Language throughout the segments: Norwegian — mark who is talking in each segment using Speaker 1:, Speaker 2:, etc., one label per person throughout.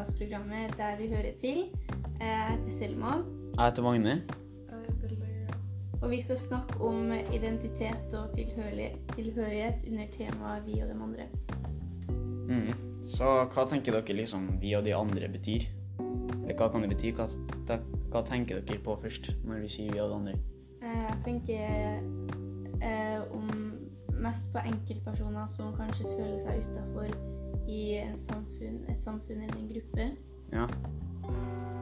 Speaker 1: podkastprogrammet Der vi hører til. Jeg heter Selma,
Speaker 2: Jeg heter Magne.
Speaker 3: Jeg heter Leia.
Speaker 1: og vi skal snakke om identitet og tilhørighet, under temaet Vi og de andre.
Speaker 2: Mm. Så hva tenker dere liksom vi og de andre betyr? Eller hva kan det bety? Hva, da, hva tenker dere på først når vi sier vi og de andre?
Speaker 1: Eh, Jeg tenker eh, om mest på enkeltpersoner som kanskje føler seg utafor i en samfunn, et samfunn eller en gruppe.
Speaker 2: Ja.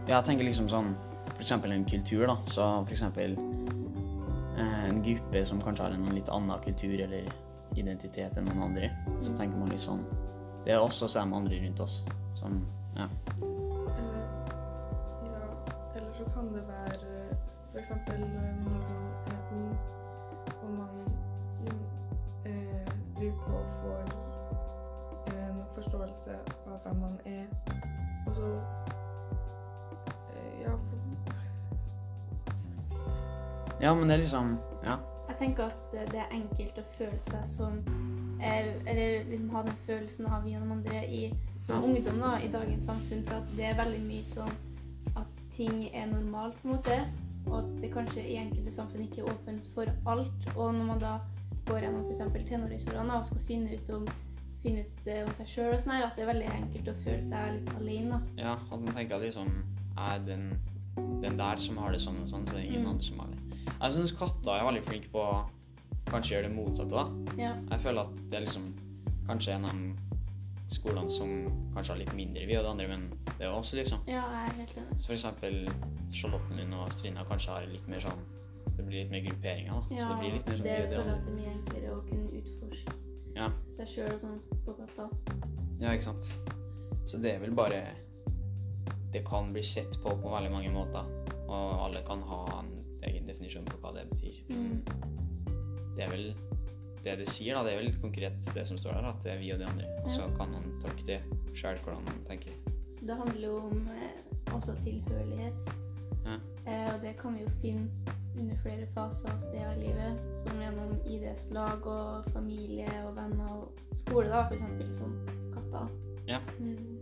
Speaker 2: Jeg tenker liksom sånn For eksempel en kultur, da. Så for eksempel eh, en gruppe som kanskje har en litt annen kultur eller identitet enn noen andre. Så tenker man litt sånn Det er oss, og så er de andre rundt oss. Som Ja.
Speaker 3: Eller, ja, eller så kan det være f.eks. ja,
Speaker 2: men det er liksom Ja.
Speaker 1: Jeg tenker at eh, det er enkelt å føle seg som eh, Eller liksom ha den følelsen av og andre i, som
Speaker 2: Ja.
Speaker 1: ungdom da, i dagens samfunn. For at det er veldig mye sånn at ting er normalt, på en måte. Og at det kanskje i enkelte samfunn ikke er åpent for alt. Og når man da går gjennom f.eks. tenåringsårene og skal finne ut om finne ut det om seg sjøl og sånn at det er veldig enkelt å føle seg litt alene. da.
Speaker 2: Ja, at man tenker at liksom er den, den der som har det sånn og sånn, så er det ingen
Speaker 1: Mm.
Speaker 2: andre som har det. Jeg syns katter er veldig flinke på å kanskje gjøre det motsatte, da.
Speaker 1: Ja.
Speaker 2: Jeg føler at det er liksom kanskje en av de skolene som kanskje har litt mindre vi og det andre, men det er også liksom.
Speaker 1: ja, jeg er helt enig.
Speaker 2: Så for eksempel Charlottenlund og Strina kanskje har litt mer sånn Det blir litt mer grupperinger, da.
Speaker 1: Ja,
Speaker 2: så det blir litt mer sånn
Speaker 1: det føler at det er mye enklere å kunne utforske
Speaker 2: Ja.
Speaker 1: seg sjøl og sånn på katta.
Speaker 2: ja, ikke sant. Så det er vel bare Det kan bli sett på på veldig mange måter, og alle kan ha en egen definisjon på hva det betyr.
Speaker 1: Mm.
Speaker 2: det er vel det det sier, da. Det er vel litt konkret det som står der, at det er vi og de andre. Og så kan man tolke det sjøl hvordan man tenker.
Speaker 1: Det handler jo om eh, også tilhørighet.
Speaker 2: Ja.
Speaker 1: Eh, og det kan vi jo finne under flere faser og steder i livet. Som gjennom idrettslag og familie og venner og skole, da, eksempel som katter.
Speaker 2: Ja.
Speaker 1: Mm.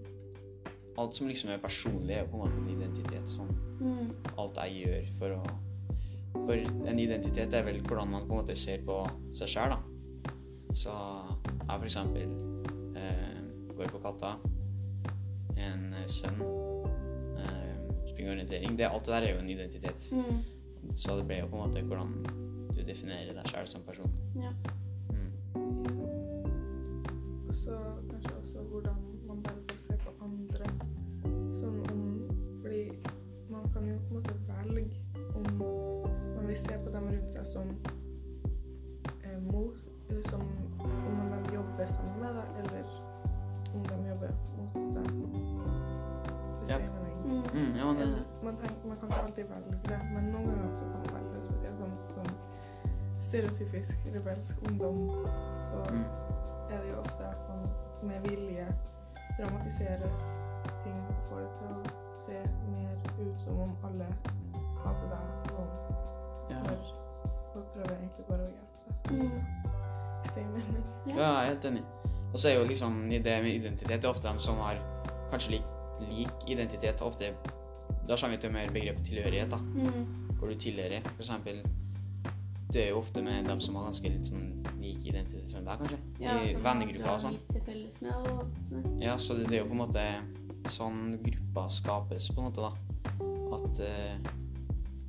Speaker 2: Alt som liksom er personlig, er jo på en måte en identitet. som
Speaker 1: Mm.
Speaker 2: alt jeg gjør for å For en identitet er vel hvordan man på en måte ser på seg sjøl, da. Så jeg for eksempel eh, går på Katta. En eh, sønn. Eh, springer orientering. Det, alt det der er jo en identitet.
Speaker 1: Mm.
Speaker 2: Så det ble jo på en måte hvordan du definerer deg sjøl som person.
Speaker 1: Ja.
Speaker 2: Mm.
Speaker 3: og så kanskje også hvordan man, trenger, man kan ikke alltid velge det, men noen ganger så kan man velge det. Spesielt sånn som stereotypisk rebelsk ungdom, så
Speaker 2: mm,
Speaker 3: er det jo ofte at man med vilje dramatiserer ting og får det til å se mer ut som om alle hater deg, og
Speaker 2: ja.
Speaker 3: folk prøver egentlig bare å hjelpe deg.
Speaker 1: Mm.
Speaker 3: Det mening.
Speaker 2: ja, jeg er helt enig. Og så er jo liksom i det med identitet det er ofte de som har kanskje lik, lik identitet. Ofte Da kommer vi til mer begrepet tilhørighet, da.
Speaker 1: Mm.
Speaker 2: Hvor du tilhører. For eksempel Det er jo ofte med dem som har ganske litt sånn lik identitet som deg, kanskje.
Speaker 1: Ja,
Speaker 2: I vennegrupper og sånn.
Speaker 1: med og sånn.
Speaker 2: Ja, så det, det er jo på en måte sånn grupper skapes, på en måte, da. At uh,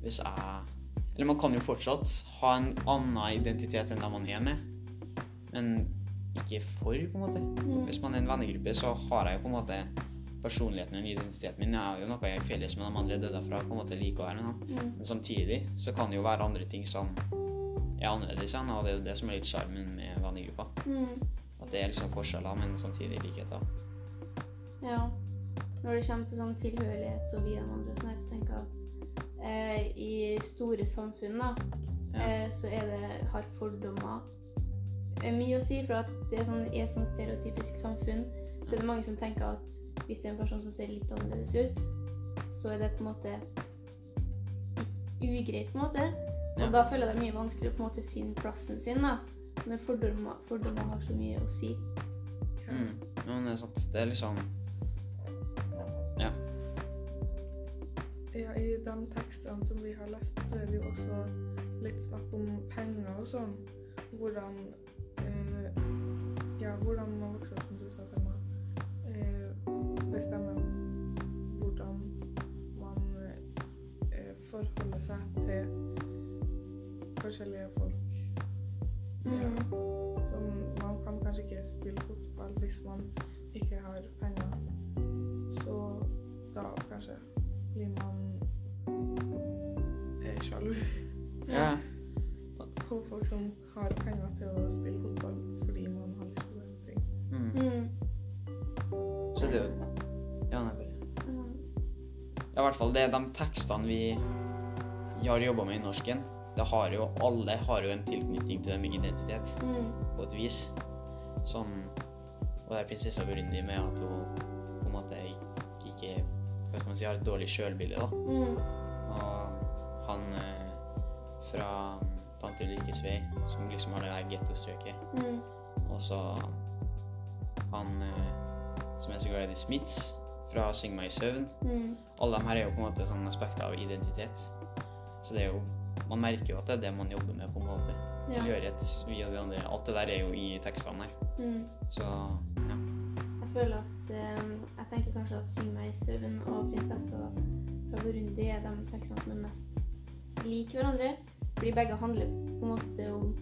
Speaker 2: hvis jeg Eller man kan jo fortsatt ha en annen identitet enn den man er med, men ikke for, på en måte.
Speaker 1: Mm.
Speaker 2: Hvis man er en vennegruppe, så har jeg jo på en måte personligheten min, identiteten min. Jeg har jo noe jeg er felles med de andre, det er derfor jeg på en måte liker å være med dem.
Speaker 1: Mm.
Speaker 2: Men samtidig så kan det jo være andre ting som er annerledes igjen, og det er jo det som er litt sjarmen med vennegruppa.
Speaker 1: Mm.
Speaker 2: At det er liksom forskjeller, men samtidig likheter.
Speaker 1: Ja. Når det kommer til sånn tilhørighet og vi og andre, og sånn her, så tenker jeg at eh, i store samfunn da,
Speaker 2: Ja.
Speaker 1: eh, så er det, har fordommer eh, mye å si. For at det er sånn, et sånn stereotypisk samfunn så er det mange som tenker at hvis det er en person som ser litt annerledes ut, så er det på en måte ugreit, på en måte. Og
Speaker 2: Ja.
Speaker 1: da føler jeg det er mye vanskeligere å på en måte finne plassen sin, da. Når fordommer, fordommer har så mye å si.
Speaker 2: Mm. Ja, men det er sant. Det er liksom
Speaker 3: Ja, I de tekstene som vi har lest, så er det jo også litt snakk om penger og sånn. Hvordan eh, Ja, hvordan man vokser opp, Bestemmer hvordan man eh, forholder seg til forskjellige folk. Ja. Så man kan kanskje ikke spille fotball hvis man ikke har penger. Så da kanskje blir man eh, sjalu
Speaker 2: Ja.
Speaker 3: på folk som har penger til å spille fotball
Speaker 2: Ja, i hvert fall det er de tekstene vi har jobba med i norsken. Det har jo, alle har jo en tilknytning til det med identitet,
Speaker 1: Mm.
Speaker 2: på et vis. Som Og det er prinsessa Burundi med at hun på en måte ikke, Hva skal man si, har et dårlig sjølbilde, da.
Speaker 1: Mm.
Speaker 2: Og han eh, fra Tante Ulrikkes vei, som liksom har det her gettostrøket.
Speaker 1: Mm.
Speaker 2: Og så han eh, som er så glad i Smiths, fra Syng meg i søvn.
Speaker 1: Mm.
Speaker 2: Alle de her er jo på en måte sånne aspekter av identitet. Så det er jo Man merker jo at det er det man jobber med, på en måte.
Speaker 1: Ja.
Speaker 2: Tilhørighet, vi og de andre. Alt det der er jo i tekstene her.
Speaker 1: Mm.
Speaker 2: Så ja.
Speaker 1: Jeg føler at eh, Jeg tenker kanskje at 'Syng meg i søvn' og 'Prinsessa fra Burundi' er de tekstene som er mest lik hverandre. Fordi begge handler på en måte om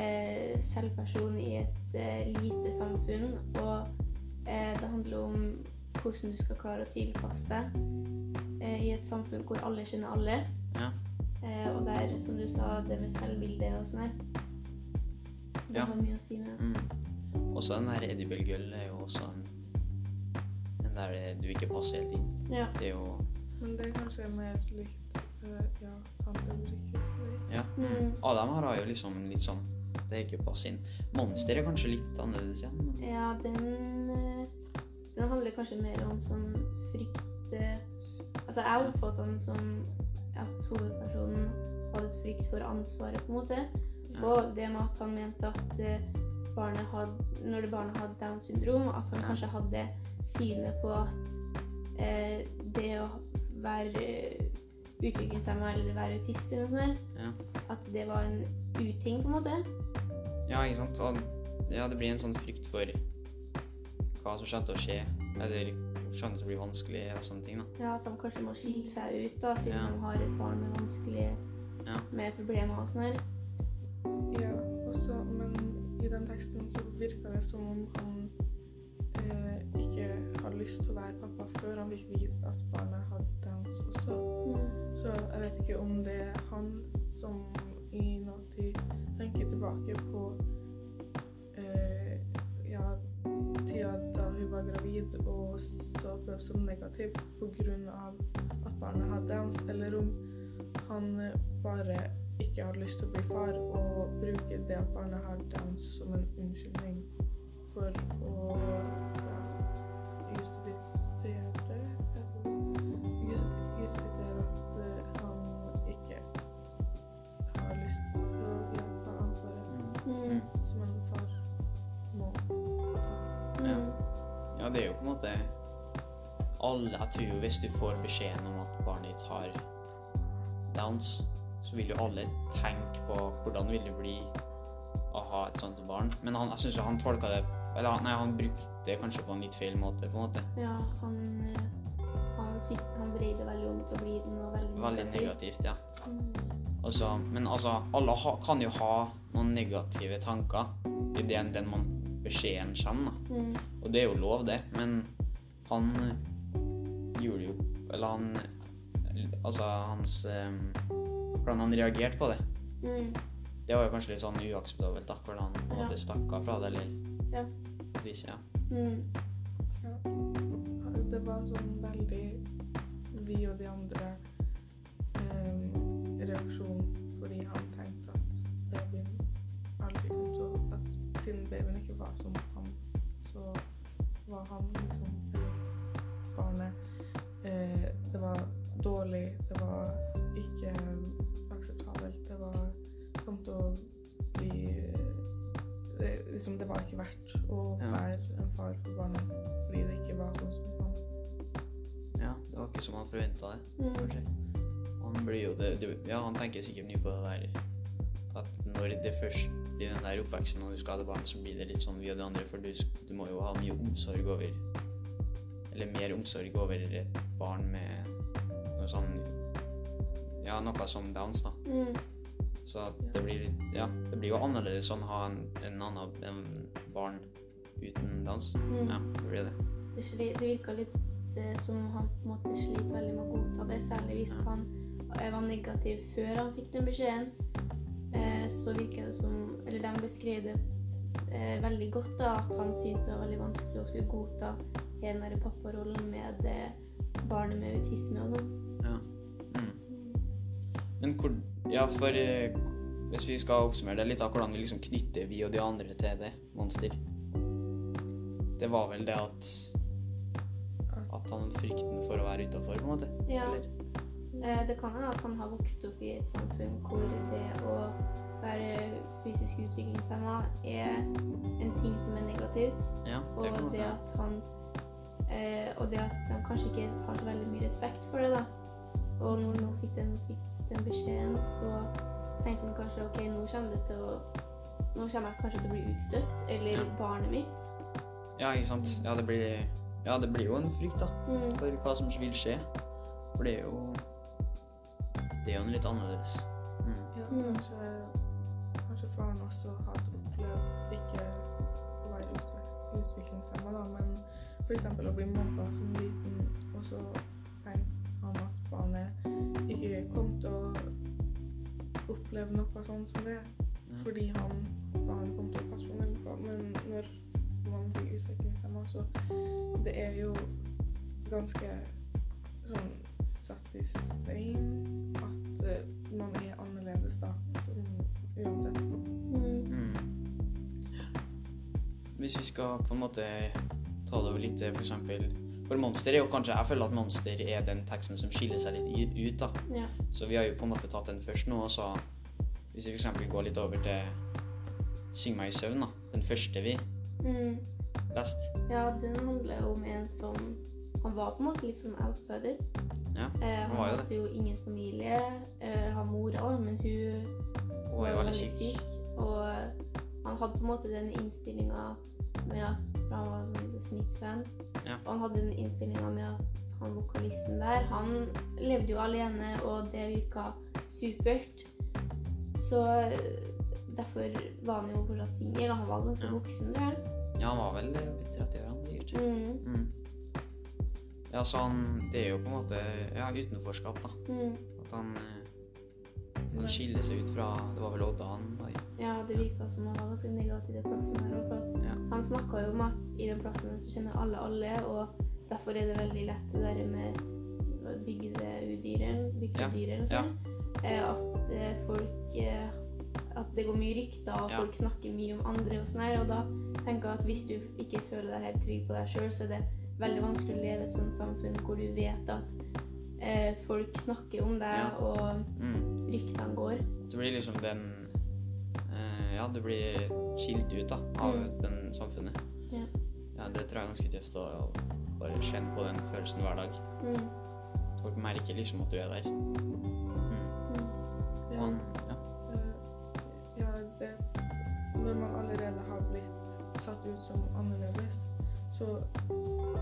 Speaker 1: eh, selvperson i et eh, lite samfunn. Og eh, det handler om hvordan du skal klare å tilpasse deg eh, i et samfunn hvor alle kjenner alle.
Speaker 2: Ja.
Speaker 1: Eh, og der, som du sa, det med selvbilde og sånn her. Det
Speaker 2: Ja.
Speaker 1: har mye å si med det.
Speaker 2: Mm. Også den her Edibel Gull er jo også en en der du ikke passer helt inn.
Speaker 1: Ja.
Speaker 2: Det er jo
Speaker 3: Men det er kanskje mer likt eh, ja, tante Ulrikkes.
Speaker 2: Ja.
Speaker 1: Mm.
Speaker 2: Alle de her har jo liksom litt sånn Det er ikke passe inn. Monster er kanskje litt annerledes igjen, men
Speaker 1: Ja, den, den handler kanskje mer om sånn frykt eh, Altså, jeg oppfatter den som at hovedpersonen hadde et frykt for ansvaret, på en måte. Og det med at han mente at eh, barnet hadde, når det barnet hadde Downs syndrom, at han kanskje hadde synet på at eh, det å være utviklingshemma eller være autist eller noe sånt,
Speaker 2: Ja.
Speaker 1: at det var en uting, på en måte.
Speaker 2: Ja, ikke sant. Og, ja, det blir en sånn frykt for hva som kommer til å skje. Eller kommer til å bli vanskelig og sånne ting. da.
Speaker 1: Ja, at de kanskje må skille seg ut, da, siden
Speaker 2: Ja.
Speaker 1: de har et barn med vanskelige
Speaker 2: Ja.
Speaker 1: med problemer og sånn her.
Speaker 3: Ja, også, men i den teksten så virka det som om han eh, ikke hadde lyst til å være pappa før han fikk vite at barnet hadde Downs også.
Speaker 1: Mm.
Speaker 3: Så jeg vet ikke om det er han som i nåtid tenker tilbake på eh, ja, tida da hun var gravid og så det som negativ pga. at barnet hadde Downs, eller om han eh, bare ikke hadde lyst til å bli far og bruke det at barnet har Downs som en unnskyldning for å
Speaker 2: måte Alle jeg tror jo hvis du får beskjeden om at barnet ditt har downs, så vil jo alle tenke på hvordan vil det bli å ha et sånt barn. Men han, jeg syns han tolka det Eller nei, han brukte det kanskje på en litt feil måte, på en måte.
Speaker 1: Ja, han, han, fikk, han vrei veldig om til å bli noe veldig,
Speaker 2: Veldig negativt, ja.
Speaker 1: Mm.
Speaker 2: Altså, men altså, alle ha, kan jo ha noen negative tanker i den, den man beskjeden kommer.
Speaker 1: Mm.
Speaker 2: Og det er jo lov, det, men han gjorde jo Eller han Altså, hans eh, Hvordan han reagerte på det.
Speaker 1: Mm.
Speaker 2: Det var jo kanskje litt sånn uakseptabelt, da. Hvordan han på en
Speaker 1: Ja.
Speaker 2: måte stakk av fra det, eller
Speaker 1: Ja.
Speaker 2: vis, ja.
Speaker 1: Mm.
Speaker 3: Det var sånn veldig vi og de andre eh, reaksjon som han, så var han liksom barnet eh, Det var dårlig, det var ikke akseptabelt, det var kom til å bli det, liksom, det var ikke verdt å være en far for barnet fordi det ikke var sånn som han.
Speaker 2: Ja, Det var ikke som han forventa det.
Speaker 1: Mm.
Speaker 2: kanskje. Han blir jo det, det Ja, han tenker sikkert mye på det der at når det først blir den der oppveksten når du skal ha det barn, så blir det litt sånn vi og de andre, for du, du må jo ha mye omsorg over Eller mer omsorg over et barn med noe sånn Ja, noe som Downs, da.
Speaker 1: Mm.
Speaker 2: Så det blir Ja, det blir jo annerledes sånn å ha en, en annen en barn uten dans.
Speaker 1: Mm.
Speaker 2: Ja, det blir det.
Speaker 1: Det, det virka litt eh, som han på en måte sliter veldig med å godta det, særlig hvis
Speaker 2: Ja.
Speaker 1: han var negativ før han fikk den beskjeden. Så virker det som Eller de beskrev det eh, veldig godt, da, at han syntes det var veldig vanskelig å skulle godta hele den papparollen med eh, barnet med autisme og sånn.
Speaker 2: Ja. Mm. Men hvor Ja, for eh, hvis vi skal oppsummere det litt, da, hvordan vi liksom knytter vi og de andre til det monster Det var vel det at At han frykten for å være utafor, på en måte?
Speaker 1: Ja.
Speaker 2: Eller?
Speaker 1: Eh, det kan hende at han har vokst opp i et samfunn hvor det å være fysisk utviklingshemma er en ting som er negativt.
Speaker 2: Ja, det
Speaker 1: Og det at han eh, Og det at de kanskje ikke har så veldig mye respekt for det, da. Og når han fikk den, fikk den beskjeden, så tenkte han kanskje ok, nå kommer det til å Nå kommer jeg kanskje til å bli utstøtt, eller
Speaker 2: Ja.
Speaker 1: barnet mitt.
Speaker 2: Ja, ikke sant. Ja, det blir Ja, det blir jo en frykt, da,
Speaker 1: Mm.
Speaker 2: for hva som vil skje. For det er jo Det er jo en litt annerledes. Mm.
Speaker 3: Ja,
Speaker 1: Mm.
Speaker 3: kanskje f.eks. å bli mobba som liten, og så tenkte han at han ikke kom til å oppleve noe sånt som det, fordi han, faren kom til å passe på meg. Men når man blir utviklingshemma, så det er jo ganske sånn satt i stein at uh, man er annerledes da, sånn, uansett.
Speaker 1: Mm.
Speaker 2: Mm. Hvis vi skal på en måte ta det over litt for eksempel For Monster er jo kanskje Jeg føler at Monster er den teksten som skiller seg litt ut, da.
Speaker 1: Ja.
Speaker 2: Så vi har jo på en måte tatt den først nå, og så Hvis vi eksempel går litt over til Syng meg i søvn, da. Den første vi
Speaker 1: Mm.
Speaker 2: leste.
Speaker 1: ja, den handler om en som Han var på en måte litt som outsider.
Speaker 2: Ja,
Speaker 1: Eh, han
Speaker 2: var jo
Speaker 1: hadde jo ingen familie. Eh, han mora, men hun var
Speaker 2: veldig litt syk.
Speaker 1: Og han hadde på en måte den innstillinga med at for han var sånn Smiths-fan.
Speaker 2: Ja.
Speaker 1: Og han hadde den innstillinga med at han vokalisten der, han levde jo alene, og det virka supert. Så eh, derfor var han jo fortsatt singel, og han var ganske
Speaker 2: Ja.
Speaker 1: voksen, tror jeg.
Speaker 2: Ja, han var vel bitte 30 år, han sikkert.
Speaker 1: Mm.
Speaker 2: Mm. Ja, så han Det er jo på en måte Ja, utenforskap, da.
Speaker 1: Mm.
Speaker 2: At han Han skiller seg ut fra Det var vel Odda han var i.
Speaker 1: Ja, det virka som han var ganske negativ i den plassen her. òg. For
Speaker 2: Ja.
Speaker 1: han snakka jo om at i den plassen så kjenner alle alle, og derfor er det veldig lett det der med bygdeudyren, bygdedyren og sånn. eh, At eh, folk eh, At det går mye rykter, og
Speaker 2: Ja.
Speaker 1: folk snakker mye om andre og sånn her. Og da tenker jeg at hvis du ikke føler deg helt trygg på deg sjøl, så er det veldig vanskelig å leve i et sånt samfunn hvor du vet at eh, folk snakker om deg,
Speaker 2: Ja.
Speaker 1: og
Speaker 2: Mm.
Speaker 1: ryktene går.
Speaker 2: Du blir liksom den eh, Ja, du blir skilt ut da, av
Speaker 1: Mm.
Speaker 2: den samfunnet.
Speaker 1: Ja.
Speaker 2: Ja, Det tror jeg er ganske tøft å å bare kjenne på den følelsen hver dag.
Speaker 1: Mm.
Speaker 2: Folk merker liksom at du er der. Mm.
Speaker 1: Mm.
Speaker 3: Ja. eh, ja, det Når man allerede har blitt satt ut som annerledes, så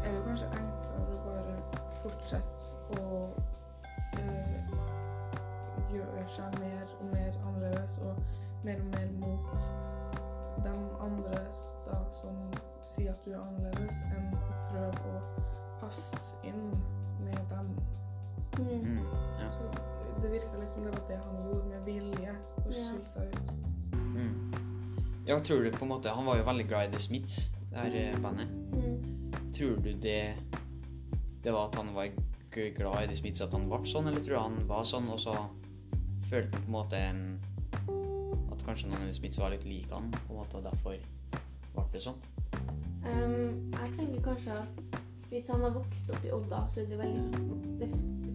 Speaker 3: er det kanskje enklere å bare fortsette å eh, gjøre seg mer og mer annerledes og mer og mer mot de andre da, som sier at du er annerledes, enn å prøve å passe inn med dem.
Speaker 1: Mm.
Speaker 2: Mm. ja.
Speaker 3: Så det virka liksom det var det han gjorde med vilje, å
Speaker 1: Ja.
Speaker 3: skille seg ut.
Speaker 2: Mm. Ja, tror du på en måte Han var jo veldig glad i The Smiths, det her eh, bandet.
Speaker 1: Mm.
Speaker 2: Tror du det Det var at han var glad i de Smiths at han ble sånn, eller tror du han var sånn, og så følte han på en måte en At kanskje noen av de Smiths var litt like han, på en måte, og derfor ble det sånn?
Speaker 1: Um, jeg tenker kanskje at hvis han har vokst opp i Odda, så er det veldig Det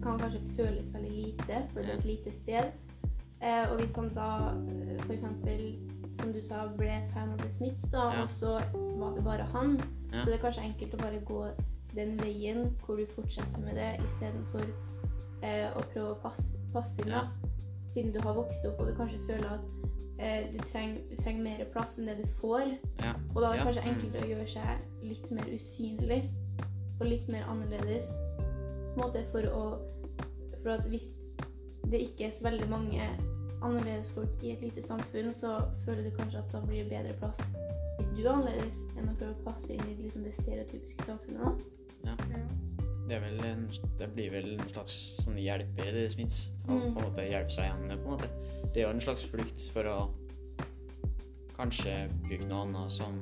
Speaker 1: kan kanskje føles veldig lite, for det er et lite sted. Eh, og hvis han da f.eks. for eksempel, som du sa, ble fan av The Smiths, da,
Speaker 2: Ja.
Speaker 1: og så var det bare han,
Speaker 2: Ja.
Speaker 1: så det er kanskje enkelt å bare gå den veien hvor du fortsetter med det istedenfor eh, å prøve å passe, passe inn. da. Siden du har vokst opp og du kanskje føler at eh, du, trenger, du trenger mer plass enn det du får.
Speaker 2: Ja.
Speaker 1: Og da er det kanskje enklere å gjøre seg litt mer usynlig og litt mer annerledes. På en måte for å For at hvis det ikke er så veldig mange annerledes folk i et lite samfunn, så føler du kanskje at da blir det bedre plass hvis du er annerledes, enn å prøve å passe inn i liksom, det stereotypiske samfunnet. da.
Speaker 3: Ja.
Speaker 2: Det, er vel en, det blir vel en slags sånn hjelper det smitts. Å
Speaker 1: Mm.
Speaker 2: på en måte hjelpe seg gjennom på en måte. Det er jo en slags flukt for å kanskje bruke noe annet som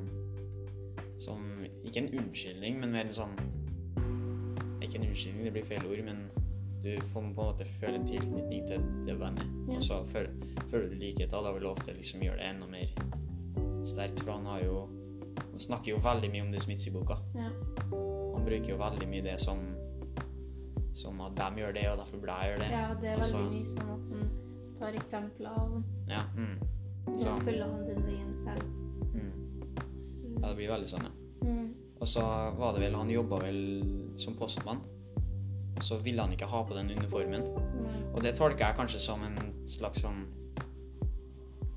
Speaker 2: som Ikke en unnskyldning, men mer en sånn Ikke en unnskyldning, det blir feil ord, men du får på en måte føle en tilknytning til det bandet. Og så føler, føler du likhet. Da vil du ofte liksom gjøre det enda mer sterkt. For han har jo Han snakker jo veldig mye om det Smiths i boka.
Speaker 1: Ja.
Speaker 2: Bruker jo veldig mye det som Som at de gjør det, og derfor burde jeg gjøre det.
Speaker 1: ja, det er
Speaker 2: Altså-
Speaker 1: veldig mye sånn at han tar eksempler av
Speaker 2: Ja, mm.
Speaker 1: Så
Speaker 2: Så,
Speaker 1: følger han den veien selv.
Speaker 2: mm. ja, det blir veldig sånn, ja.
Speaker 1: Mm.
Speaker 2: Og så var det vel Han jobba vel som postmann. Og så ville han ikke ha på den uniformen.
Speaker 1: Mm.
Speaker 2: Og det tolker jeg kanskje som en slags sånn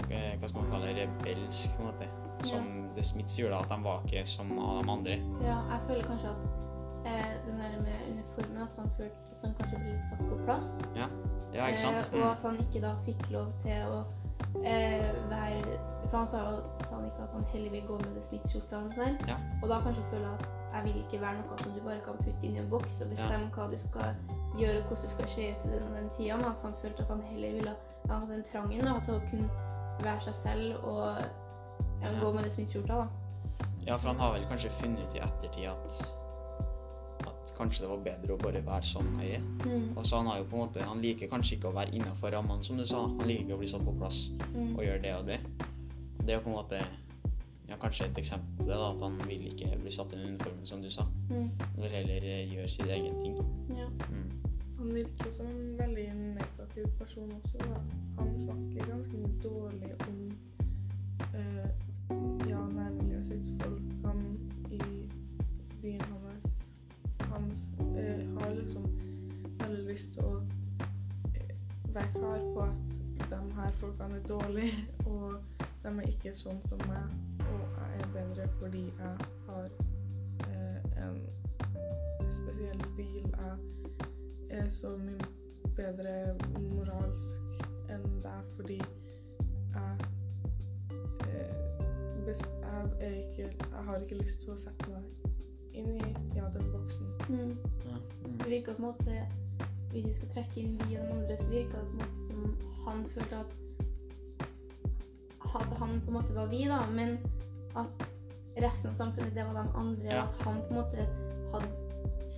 Speaker 2: eh, Hva skal man kalle det? Rebelsk, på en måte. Som The Smiths gjorde, at de var ikke som de andre.
Speaker 1: Ja, jeg føler kanskje at eh, den der med uniformen, at han følte at han kanskje ble litt satt på plass.
Speaker 2: Ja, ikke sant?
Speaker 1: Eh, og
Speaker 2: Mm.
Speaker 1: at han ikke da fikk lov til å eh, være For han sa, jo- sa han ikke at han heller vil gå med det Smiths-skjorta og sånn.
Speaker 2: Ja.
Speaker 1: Og da kanskje føler at jeg vil ikke være noe som du bare kan putte inn i en boks og bestemme hva du skal gjøre og hvordan du skal se ut til den og den tida, men at han følte at han heller ville ha den trangen da, til å kunne være seg selv og ja,
Speaker 2: Ja.
Speaker 1: gå med det Smith-skjorta. da.
Speaker 2: Ja, for han har vel kanskje funnet ut i ettertid at at kanskje det var bedre å bare være sånn er.
Speaker 1: Mm.
Speaker 2: Og så han har jo på en måte Han liker kanskje ikke å være innafor rammene, som du sa. Han liker ikke å bli satt på plass
Speaker 1: Mm.
Speaker 2: og gjøre det og det. Det er på en måte ja, kanskje et eksempel på det, da, at han vil ikke bli satt i den uniformen, som du sa.
Speaker 1: Mm.
Speaker 2: Han vil heller eh, gjøre sin egen ting.
Speaker 1: Ja.
Speaker 2: Mm.
Speaker 3: Han virker som en veldig negativ person også. Da. Han snakker ganske dårlig om eh, ja, nærmiljøet sitt folk. Han i hans Han eh, har liksom veldig lyst å eh, være klar på at de her folkene er dårlige, og de er ikke sånn som meg, og jeg er bedre fordi jeg har eh, en spesiell stil. Jeg er så mye bedre moralsk enn deg fordi jeg, eh, bes- jeg, er ikke, jeg har ikke lyst til å sette meg inn i ja, den boksen.
Speaker 1: Mm.
Speaker 2: Ja. Mm.
Speaker 1: Det virker på en måte Hvis vi skal trekke inn vi og de andre, så virker det på en måte som han følte at at han på en måte var vi, da, men at resten av samfunnet, det var de andre.
Speaker 2: Ja.
Speaker 1: At han på en måte hadde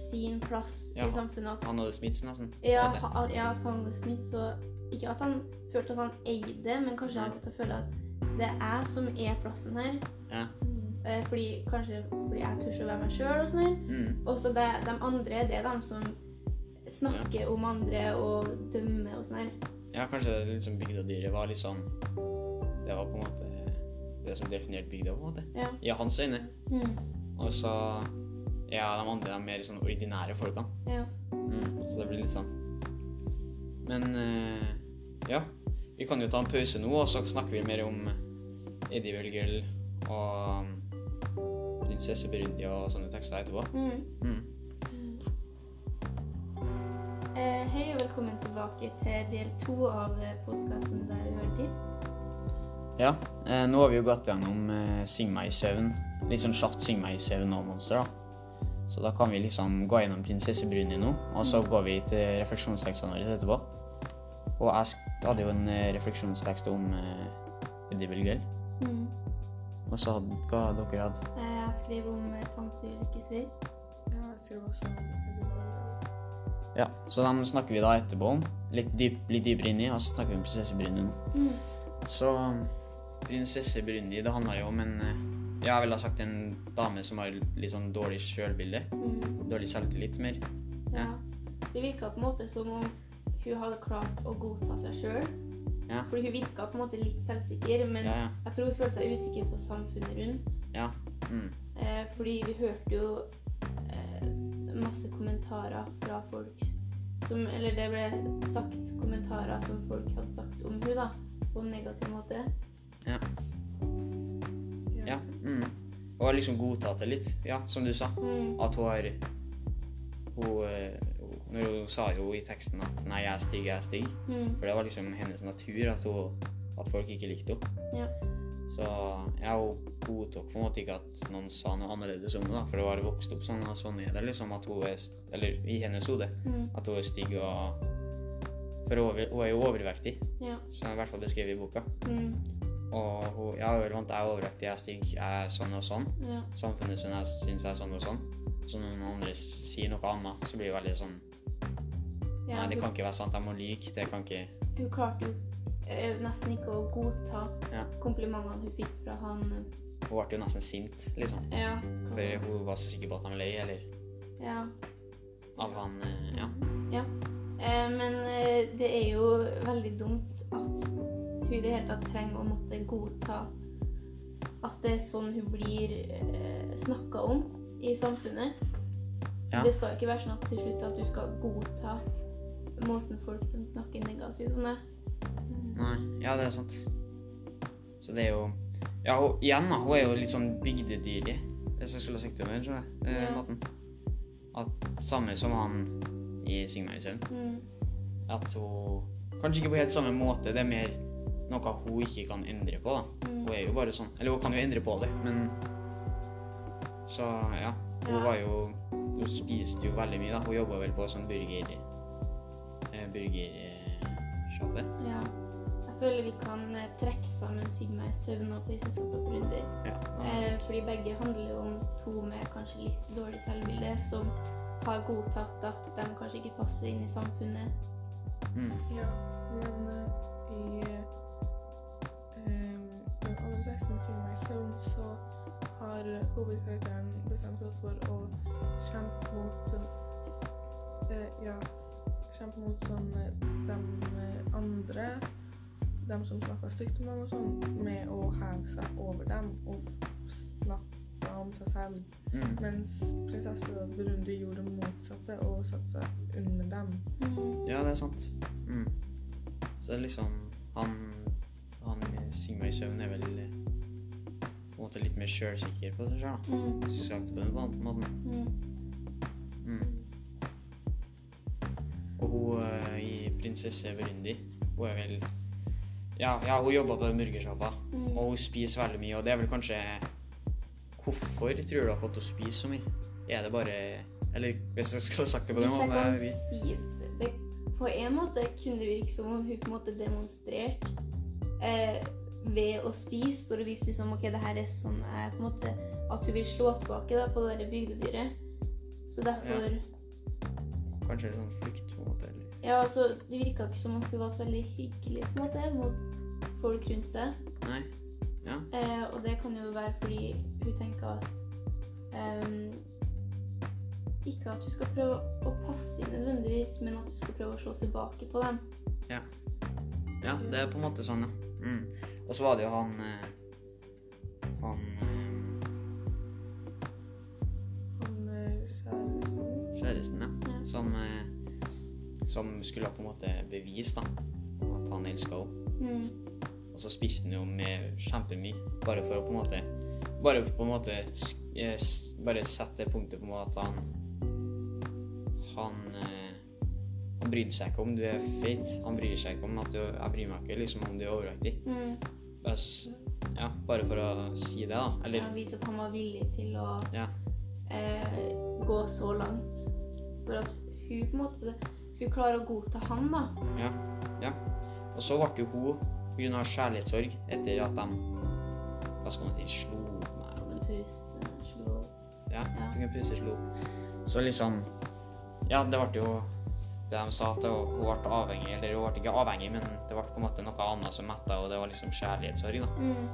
Speaker 1: sin plass
Speaker 2: Ja.
Speaker 1: i samfunnet. At,
Speaker 2: Han hadde smitts, nesten.
Speaker 1: ja, at, ja, at han hadde smitt, så ikke at han følte at han eide, men kanskje og til føle at det er jeg som er plassen her.
Speaker 2: Ja.
Speaker 1: Eh, fordi, kanskje fordi jeg tør å være meg sjøl og sånn.
Speaker 2: Mm.
Speaker 1: Og så de andre, det er de som snakker om andre og dømmer og sånn her.
Speaker 2: Ja, kanskje liksom bygdadyret var litt sånn Det var på en måte det som definerte bygda, på en måte.
Speaker 1: Ja.
Speaker 2: I hans øyne.
Speaker 1: Mm.
Speaker 2: Og så Ja, de andre er mer sånn ordinære folkene.
Speaker 1: Ja.
Speaker 2: Mm, så det blir litt sånn. Men eh, ja. Vi kan jo ta en pause nå, og så snakker vi mer om Eddie Wølgel og um, prinsesse Burundi og sånne tekster etterpå.
Speaker 1: Mm.
Speaker 2: Mm.
Speaker 1: Eh, hei og velkommen tilbake til del to av podkasten Der du hører til.
Speaker 2: Ja, eh, nå har vi jo gått gjennom eh, Syng meg i søvn. Litt sånn kjapt Syng meg i søvn og Monster, da. Så da kan vi liksom gå gjennom prinsesse Bruni nå, og så går vi til refleksjonstekstene våre etterpå. Og jeg hadde jo en eh, refleksjonstekst om eh, Eddie Wølgel.
Speaker 1: Mm.
Speaker 2: Og så hadde hva dere hadde.
Speaker 1: Eh, jeg skrev om eh, tante Ulrikke Svir.
Speaker 3: Ja, jeg skrev også
Speaker 2: Ja, så dem snakker vi da etterpå om. Litt, dyp, litt dypere inni, og så snakker vi om prinsesse Brynje nå.
Speaker 1: Mm.
Speaker 2: Så prinsesse Brynje, det handler jo om en eh, jeg ville ha sagt en dame som har litt sånn dårlig sjølbilde.
Speaker 1: Mm.
Speaker 2: Dårlig selvtillit mer.
Speaker 1: Ja. Det virka på en måte som om hun hadde klart å godta seg sjøl.
Speaker 2: Ja.
Speaker 1: Fordi hun virka på en måte litt selvsikker, men
Speaker 2: Ja, ja.
Speaker 1: jeg tror hun følte seg usikker på samfunnet rundt.
Speaker 2: Mm.
Speaker 1: Eh, fordi vi hørte jo eh, masse kommentarer fra folk som Eller det ble sagt kommentarer som folk hadde sagt om hun da, på en negativ måte.
Speaker 2: Ja. Mm. Og liksom godtatt det litt, ja, som du sa.
Speaker 1: Mm.
Speaker 2: At hun har Hun, eh, hun, hun sa jo i teksten at 'nei, jeg er stygg, jeg er stygg',
Speaker 1: Mm.
Speaker 2: for det var liksom hennes natur at, hun, at folk ikke likte henne.
Speaker 1: Ja.
Speaker 2: Så jeg hun godtok på en måte ikke at noen sa noe annerledes om da, for det var vokst opp sånn, og sånn er det liksom at hun er Eller i hennes hode,
Speaker 1: Mm.
Speaker 2: at hun er stygg og For hun er- hun jo overvektig,
Speaker 1: Ja.
Speaker 2: som jeg i hvert fall beskrevet i boka.
Speaker 1: Mm.
Speaker 2: Og hun, ja, vant, jeg er overvektig, jeg er stygg, jeg er sånn og sånn.
Speaker 1: Ja.
Speaker 2: Samfunnet syns jeg er sånn og sånn. Så når noen andre sier noe annet, så blir det veldig sånn
Speaker 1: Ja,
Speaker 2: Nei, det kan ikke være sant, jeg må lyve. Det kan ikke
Speaker 1: Hun klarte eh, nesten ikke å godta
Speaker 2: Ja.
Speaker 1: komplimentene hun fikk fra han.
Speaker 2: Hun ble jo nesten sint, liksom.
Speaker 1: Ja.
Speaker 2: For hun var så sikker på at han løy, eller
Speaker 1: ja.
Speaker 2: av han eh, Ja.
Speaker 1: ja. Eh, men eh, det er jo veldig dumt at hun i det hele tatt trenger å måtte godta at det er sånn hun blir eh, snakka om i samfunnet.
Speaker 2: Ja.
Speaker 1: Det skal jo ikke være sånn at til slutt at du skal godta måten folk kan snakke negativt om det.
Speaker 2: Nei, ja, det er sant. Så det er jo Ja, hun, igjen, da. Hun er jo litt sånn bygdedyrig, hvis jeg skulle sagt det med den. Eh,
Speaker 1: Ja.
Speaker 2: måten. At samme som han i Syng meg i søvn.
Speaker 1: Mm.
Speaker 2: At hun Kanskje ikke på helt samme måte, det er mer noe hun ikke kan endre på, da.
Speaker 1: Mm.
Speaker 2: Hun er jo bare sånn. Eller hun kan jo endre på det, men Så ja. Hun
Speaker 1: Ja.
Speaker 2: var jo Hun spiste jo veldig mye, da. Hun jobba vel på sånn burger... Eh, burgersjappe.
Speaker 1: Ja. Jeg føler vi kan eh, trekke sammen 'Syng meg i søvn og Prinsessa på Brunder'.
Speaker 2: Ja.
Speaker 1: Eh, fordi begge handler om to med kanskje litt dårlig selvbilde, som har godtatt at de kanskje ikke passer inn i samfunnet.
Speaker 2: Mm.
Speaker 3: Ja, men eh, i eh, den andre teksten 'Syng meg i søvn, så har hovedkarakteren bestemt seg for å kjempe mot uh, Ja, kjempe mot sånn eh, de eh, andre dem som snakker stygt om dem og sånn, med å heve seg over dem og snakke om seg selv.
Speaker 2: Mm.
Speaker 3: Mens prinsesse Burundi gjorde det motsatte og satte seg under dem.
Speaker 2: Ja, det er sant. Mm. Så det er liksom Han Han Syng meg i søvn er vel på en måte litt mer sjølsikker på seg sjøl.
Speaker 1: Mm.
Speaker 2: Sagt på den måten.
Speaker 1: Mm.
Speaker 2: Hun eh, i Prinsesse Burundi, hun er vel Ja, ja hun jobber på burgersjappa,
Speaker 1: Mm.
Speaker 2: og hun spiser veldig mye, og det er vel kanskje Hvorfor tror dere at hun spiser så mye? Er det bare Eller hvis jeg skulle sagt det på
Speaker 1: Hvis
Speaker 2: den måten
Speaker 1: kan
Speaker 2: jeg kan
Speaker 1: si det, På en måte kunne det virke som om hun på en måte demonstrerte eh, ved å spise for å vise liksom, ok, det her er sånn jeg på en måte At hun vil slå tilbake da, på det bygdedyret. Så derfor
Speaker 2: Ja. Kanskje er sånn flukt, på en måte. Eller?
Speaker 1: Ja, altså, det virka ikke som om hun var så veldig hyggelig på en måte mot folk rundt seg.
Speaker 2: Nei?
Speaker 1: Eh, og det kan jo være fordi hun tenker at um, Ikke at hun skal prøve å passe inn nødvendigvis, men at hun skal prøve å slå tilbake på dem.
Speaker 2: Ja, ja det er på en måte sånn, ja. Mm. Og så var det jo han eh, Han eh,
Speaker 3: Han eh, kjæresten
Speaker 2: kjæresten, ja.
Speaker 1: Ja.
Speaker 2: Som, eh, som skulle på en måte bevise da, at han elska henne.
Speaker 1: Mm.
Speaker 2: Og så spiste han jo med kjempemye, bare for å på en måte Bare på en måte eh, Bare sette punktet på en måte at han Han eh, Han brydde seg ikke om du er feit. Han bryr seg ikke om at du Jeg bryr meg ikke liksom om du er overvektig.
Speaker 1: Mm.
Speaker 2: Bare, ja, bare for å si det, da. Eller
Speaker 1: Ja, vise at han var villig til å
Speaker 2: Ja.
Speaker 1: eh, gå så langt. For at hun på en måte skulle klare å godta han, da.
Speaker 2: Ja. ja. Og så ble jo hun pga. kjærlighetssorg etter at de Hva skal man si slo meg
Speaker 1: Hadde en pause, slo
Speaker 2: Ja,
Speaker 1: Ja.
Speaker 2: tok en pause slo. Så liksom Ja, det ble jo det de sa, at hun ble avhengig. Eller hun ble ikke avhengig, men det ble på en måte noe annet som metta, og det var liksom kjærlighetssorg. da.
Speaker 1: mm.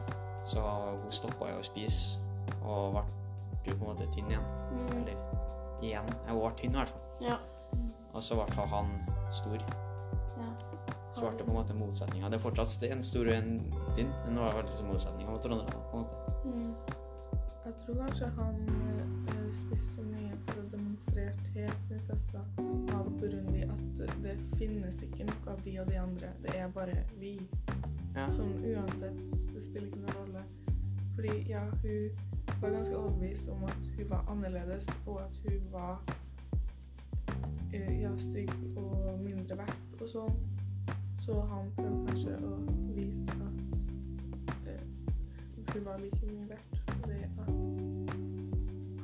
Speaker 2: Så hun stoppa jo å spise, og ble jo på en måte tynn igjen.
Speaker 1: Mm.
Speaker 2: Eller igjen. Hun ble tynn i hvert fall.
Speaker 1: Ja.
Speaker 2: Og så ble han stor.
Speaker 1: ja.
Speaker 2: Så ble det på en måte motsetninga. Det er fortsatt en stor og en din, men nå er det liksom motsetninga mot Trondheim. på en måte.
Speaker 1: Mm.
Speaker 3: Jeg tror kanskje han eh, spist så mye for å demonstrere til prinsessa av Burundi at det finnes ikke noe av de og de andre. Det er bare vi.
Speaker 2: Ja.
Speaker 3: Som uansett, det spiller ikke noen rolle. Fordi ja, hun var ganske overbevist om at hun var annerledes, og at hun var ja, stygg og mindre verdt og sånn. Så han prøvde kanskje å vise at eh, hun var like mye verdt ved at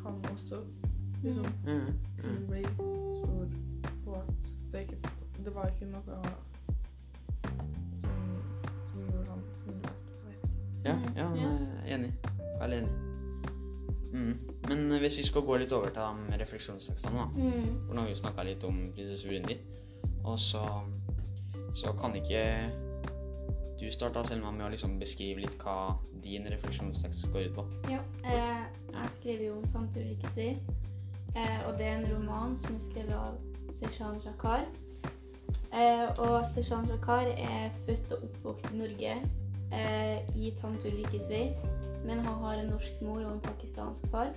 Speaker 3: han også liksom
Speaker 2: Mm, mm.
Speaker 3: kunne bli stor, og at det ikke Det var ikke noe som, som gjorde han mindre verdt.
Speaker 2: Ja, ja, jeg er enig. Veldig enig. Mm. Men hvis vi skal gå litt over til de refleksjonstekstene, da.
Speaker 1: Mm.
Speaker 2: For nå har vi snakka litt om prinsesse Burundi. Og så, så kan ikke du starte, Selma, med å liksom beskrive litt hva din refleksjonstekst går ut på.
Speaker 1: Ja, eh, jeg skriver jo om tante Ulrikke Svi. Eh, og det er en roman som er skrevet av Seshan Shakar. Eh, og Seshan Shakar er født og oppvokst i Norge eh, i tante Ulrikke Svi. Men han har en norsk mor og en pakistansk far.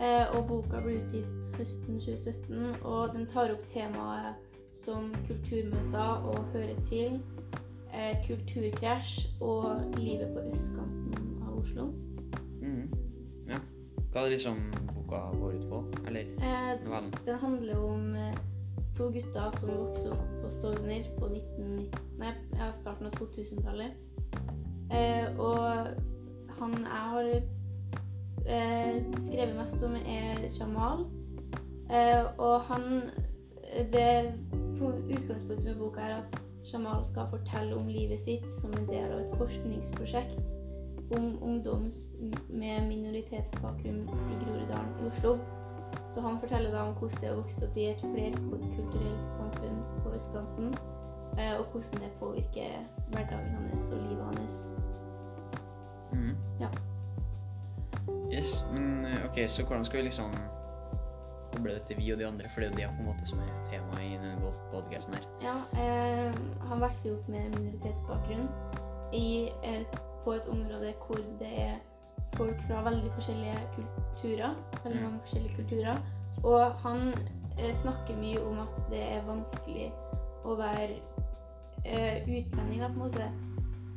Speaker 1: Eh, og boka ble utgitt høsten 2017, og den tar opp temaet som kulturmøter og hører til, eh, kulturkrasj og livet på østkanten av Oslo.
Speaker 2: Mm. Ja. Hva er det liksom boka går ut på? Eller
Speaker 1: Eh,
Speaker 2: novellen?
Speaker 1: den handler om eh, to gutter som vokste opp på Stovner på 1990, nei, starten av 2000-tallet. Eh, og han jeg har eh, skrevet mest om, er Jamal. Eh, og han Det utgangspunktet med boka er at Jamal skal fortelle om livet sitt som en del av et forskningsprosjekt om ungdom med minoritetsbakgrunn i Groruddalen i Oslo. Så han forteller da om hvordan det er å vokse opp i et flerkulturelt samfunn på østkanten, eh, og hvordan det påvirker hverdagen hans og livet hans.
Speaker 2: Mm.
Speaker 1: Ja.
Speaker 2: Yes, men eh, ok, så hvordan skal vi liksom koble dette vi og de andre, for det er jo det på en måte som er temaet i denne podcasten her.
Speaker 1: Ja, eh, han vokste jo opp med minoritetsbakgrunn i, eh, på et område hvor det er folk fra veldig forskjellige kulturer. Veldig
Speaker 2: Mm.
Speaker 1: mange forskjellige kulturer. Og han eh, snakker mye om at det er vanskelig å være eh, utlending da, på en måte,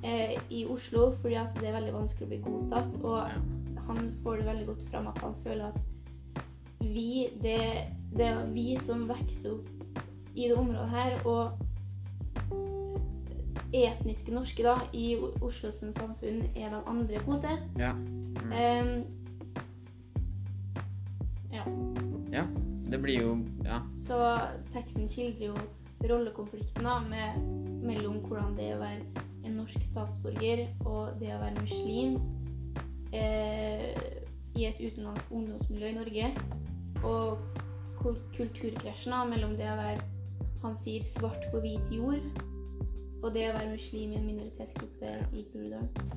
Speaker 1: eh, i Oslo, fordi at det er veldig vanskelig å bli godtatt. Og han får det veldig godt fram at han føler at vi, det, det er vi som vokser opp i det området her, og etniske norske da, i Oslos samfunn er de andre, på en måte.
Speaker 2: Ja. Mm.
Speaker 1: Ehm, ja.
Speaker 2: ja. Det blir jo Ja.
Speaker 1: Så teksten skildrer jo rollekonflikten da, med, mellom hvordan det er å være en norsk statsborger og det å være muslim eh, i et utenlandsk ungdomsmiljø i Norge. Og kul- kulturkrasjen da, mellom det å være han sier svart på hvit jord og det å være muslim i en minoritetsgruppe i Groruddalen.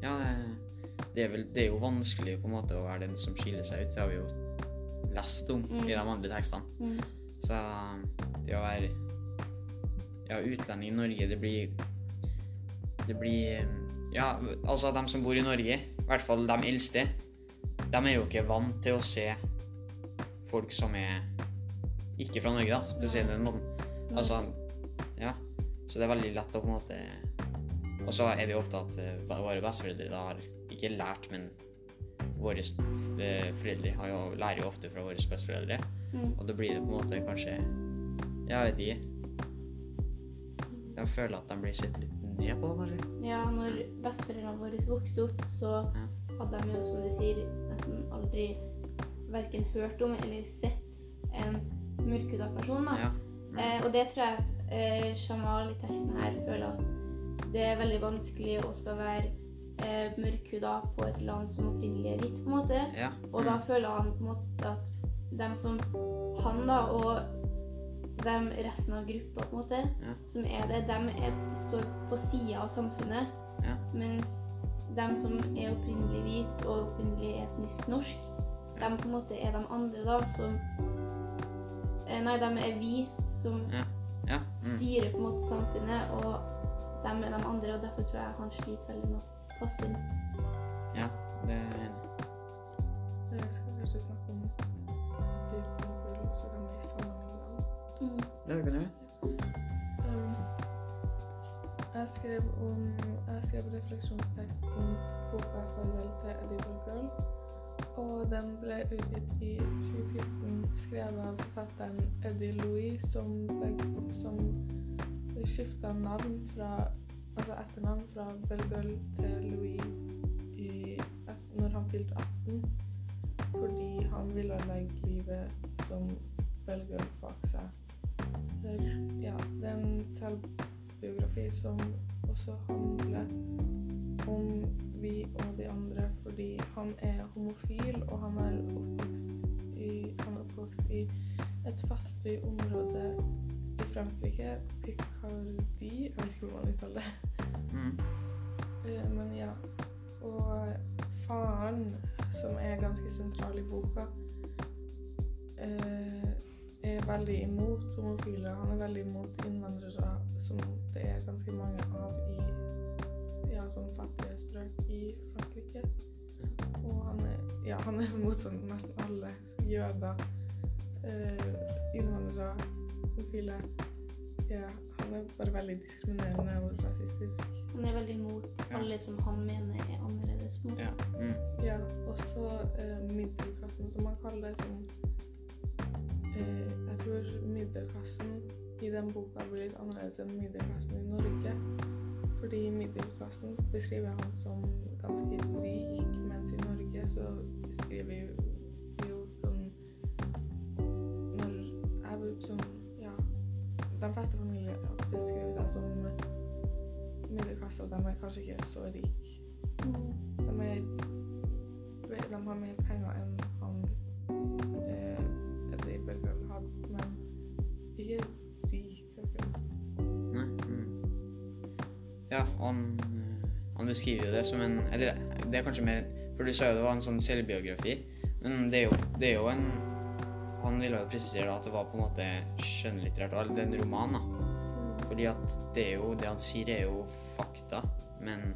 Speaker 2: Ja, det, det, er vel, det er jo vanskelig på en måte å være den som skiller seg ut. Det har vi jo lest om
Speaker 1: Mm.
Speaker 2: i de andre tekstene.
Speaker 1: Mm.
Speaker 2: Så det å være ja, utlending i Norge, det blir Det blir Ja, altså de som bor i Norge, i hvert fall de eldste, de er jo ikke vant til å se folk som er ikke fra Norge, da, spesielt den måten. Altså, ja. Så det er veldig lett å på en måte Og så er det jo ofte at eh, våre besteforeldre da har ikke lært, men våre eh, foreldre har jo, lærer jo ofte fra våre besteforeldre.
Speaker 1: Mm.
Speaker 2: Og da blir det på en måte kanskje Jeg vet ikke. De føler at de blir sett litt ned på, kanskje.
Speaker 1: Ja, når besteforeldrene våre vokste opp, så
Speaker 2: Ja.
Speaker 1: hadde de jo, som du sier, nesten aldri verken hørt om eller sett en mørkhuda person. da.
Speaker 2: Ja. Mm.
Speaker 1: Eh, og det tror jeg eh, Jamal i teksten her føler at det er veldig vanskelig å skal være eh, mørkhuda på et land som opprinnelig er hvitt, på en måte.
Speaker 2: ja.
Speaker 1: Og da
Speaker 2: Mm.
Speaker 1: føler han på en måte at dem som han da, og dem resten av gruppa på en måte,
Speaker 2: Ja.
Speaker 1: som er det, dem er, står på sida av samfunnet.
Speaker 2: Ja.
Speaker 1: Mens dem som er opprinnelig hvit og opprinnelig etnisk norsk,
Speaker 2: Ja.
Speaker 1: dem på en måte er de andre da, som eh, Nei, dem er vi som
Speaker 2: Ja. Mm.
Speaker 1: styrer på en måte samfunnet, og dem er de andre, og derfor tror jeg han sliter veldig med å passe inn.
Speaker 2: Ja, det er enig.
Speaker 3: Jeg skal
Speaker 2: det kan du.
Speaker 3: Um, jeg skrev om Jeg skrev refleksjonstekst om boka 'Farvel til Edible Girl'. Og den ble utgitt i 2014, skrevet av forfatteren Eddie Louis, som, som skifta navn fra Altså etternavn fra Belgøl til Louis i, når han fylte 18. Fordi han ville legge livet som Belgøl bak seg. Ja, det er en selvbiografi som også handler om vi og de andre, fordi han er homofil, og han er oppvokst i, han er oppvokst i et fattig område i Frankrike, Picardi jeg vet ikke hvordan man uttaler det.
Speaker 2: Mm.
Speaker 3: Eh, Men ja. Og faren, som er ganske sentral i boka, eh, er veldig imot homofile. Han er veldig imot innvandrere, som det er ganske mange av i ja, sånn fattige strøk i Frankrike. Og han er, ja, han er imot sånn nesten alle jøder, eh, innvandrere, homofile. Ja, han er bare veldig diskriminerende og rasistisk.
Speaker 1: Han er veldig imot
Speaker 2: Ja.
Speaker 1: alle som han mener er annerledes mot.
Speaker 2: Ja. Mm.
Speaker 3: Ja, også eh, middelklassen, som man kaller det. Som, jeg tror middelklassen i den boka blir litt annerledes enn middelklassen i Norge. Fordi middelklassen beskriver han som ganske rik, mens i Norge så beskriver vi jo sånn Når jeg som Ja, de fleste familier beskriver seg som middelklasse, og de er kanskje ikke så rike. De, er, de har mer penger enn han eh, ikke rik.
Speaker 2: Nei. Mm. Ja, han, han beskriver jo det som en Eller det er kanskje mer For du sa jo det var en sånn selvbiografi, men det er jo, det er jo en Han ville jo presisere at det var på en måte skjønnlitterært, eller det er en roman, da. Fordi at det er jo Det han sier, er jo fakta, men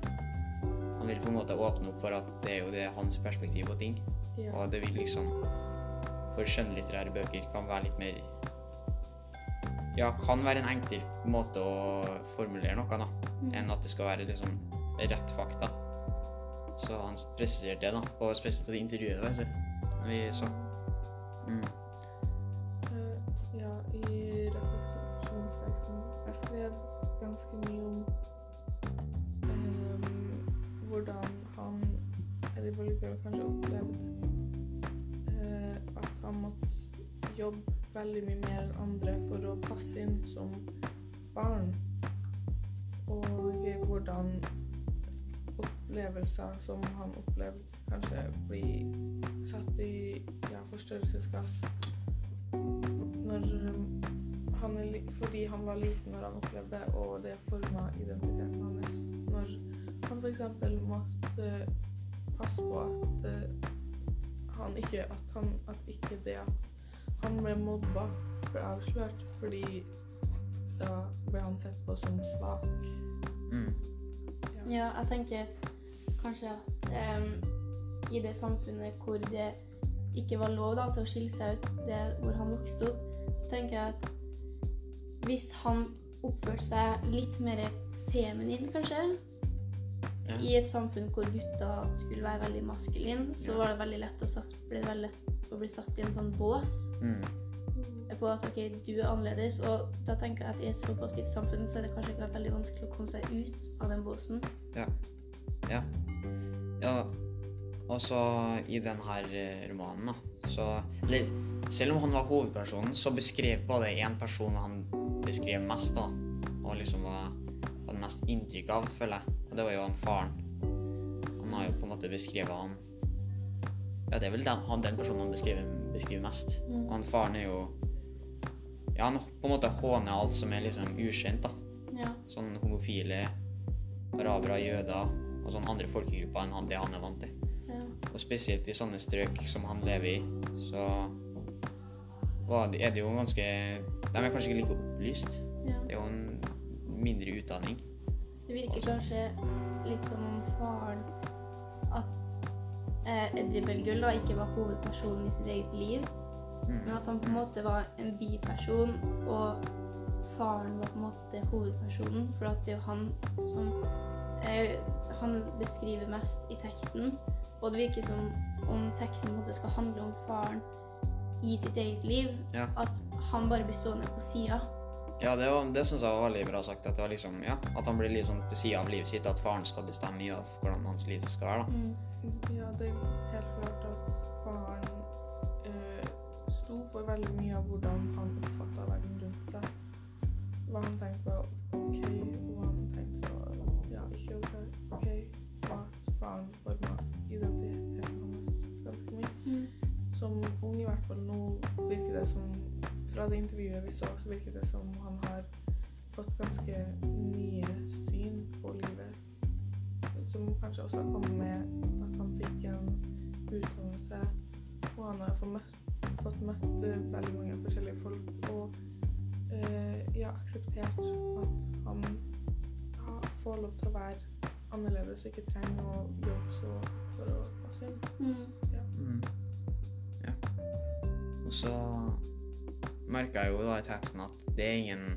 Speaker 2: han vil på en måte åpne opp for at det er jo det hans perspektiv på ting.
Speaker 3: Ja.
Speaker 2: Og det vil liksom For skjønnlitterære bøker kan være litt mer Ja, kan være en enkel måte å formulere noe, da, enn at det skal være liksom rett fakta. Så han presiserte det, da, og spesielt på det intervjuet, vet du. Vi så. Mm.
Speaker 3: Uh, ja, i refleksjonsteksten Jeg skrev ganske mye om um, hvordan han Eddie Bolliger kanskje opplevde uh, at han måtte jobbe veldig mye mer enn andre for som barn. Og hvordan opplevelser som han opplevde, kanskje blir satt i ja, forstørrelsesglass når um, han er fordi han var liten når han opplevde det, og det forma identiteten hans. Når han f.eks. måtte passe på at uh, han ikke at, han, at ikke det at han ble mobba, ble avslørt, fordi da ble han sett på som svak.
Speaker 2: Mm.
Speaker 1: Ja, jeg tenker kanskje at um, i det samfunnet hvor det ikke var lov da, til å skille seg ut, det hvor han vokste opp, så tenker jeg at hvis han oppførte seg litt mer feminin, kanskje,
Speaker 2: Ja.
Speaker 1: i et samfunn hvor gutta skulle være veldig maskuline, så
Speaker 2: Ja.
Speaker 1: var det veldig lett å, satt, ble det veldig lett å bli satt i en sånn bås
Speaker 2: Mm.
Speaker 1: På at ok, du er annerledes. Og da tenker jeg at i et såpass lite samfunn så er det kanskje ikke veldig vanskelig å komme seg ut av den båsen.
Speaker 2: Ja. Og så i denne romanen, da, så eller, Selv om han var hovedpersonen, så beskrev både én person han beskrev mest, da. Og liksom var, hadde mest inntrykk av, føler jeg. Og det var jo han faren. Han har jo på en måte beskrevet han Ja, det er vel den, han, den personen han beskriver, beskriver mest. Og han faren er jo Ja, han på en måte håner alt som er liksom ukjent, da.
Speaker 1: Ja.
Speaker 2: Sånn homofile, arabere, jøder og sånne andre folkegrupper enn han, det han er vant til.
Speaker 1: ja.
Speaker 2: Og spesielt i sånne strøk som han lever i, så det, er det jo ganske De er kanskje ikke like opplyst.
Speaker 1: ja.
Speaker 2: Det er jo en mindre utdanning.
Speaker 1: Det virker kanskje litt som om faren At eh, Eddie Belgull da ikke var hovedpersonen i sitt eget liv. Men at han på en måte var en biperson og faren var på en måte hovedpersonen. For at det er jo han som eh, Han beskriver mest i teksten. Og det virker som om teksten på en måte skal handle om faren i sitt eget liv.
Speaker 2: Ja.
Speaker 1: At han bare blir stående på sida.
Speaker 2: Ja, det, var- det syns jeg var veldig bra sagt. At, det var liksom, ja, at han blir litt sånn på sida av livet sitt. At faren skal bestemme mye av hvordan hans liv skal være. da.
Speaker 1: Mm.
Speaker 3: Ja, det er helt klart sto for veldig mye av hvordan han oppfatta verden rundt seg. Hva han tenkte var OK, og hva han tenkte var ja, ikke OK. okay. At faren forma identiteten hans ganske mye.
Speaker 1: Mm.
Speaker 3: Som ung i hvert fall nå virker det som Fra det intervjuet vi så, så virker det som han har fått ganske nye syn på livet. Som kanskje også har kommet med at han fikk en utdannelse, og han har fått møtt, fått møtt eh, veldig mange forskjellige folk. Og eh, ja, akseptert at han ha, får lov til å være annerledes og ikke trenger å jobbe så for å passe inn.
Speaker 1: Mm.
Speaker 3: Ja.
Speaker 2: Mm. Ja. Og så merka jeg jo da i teksten at det er ingen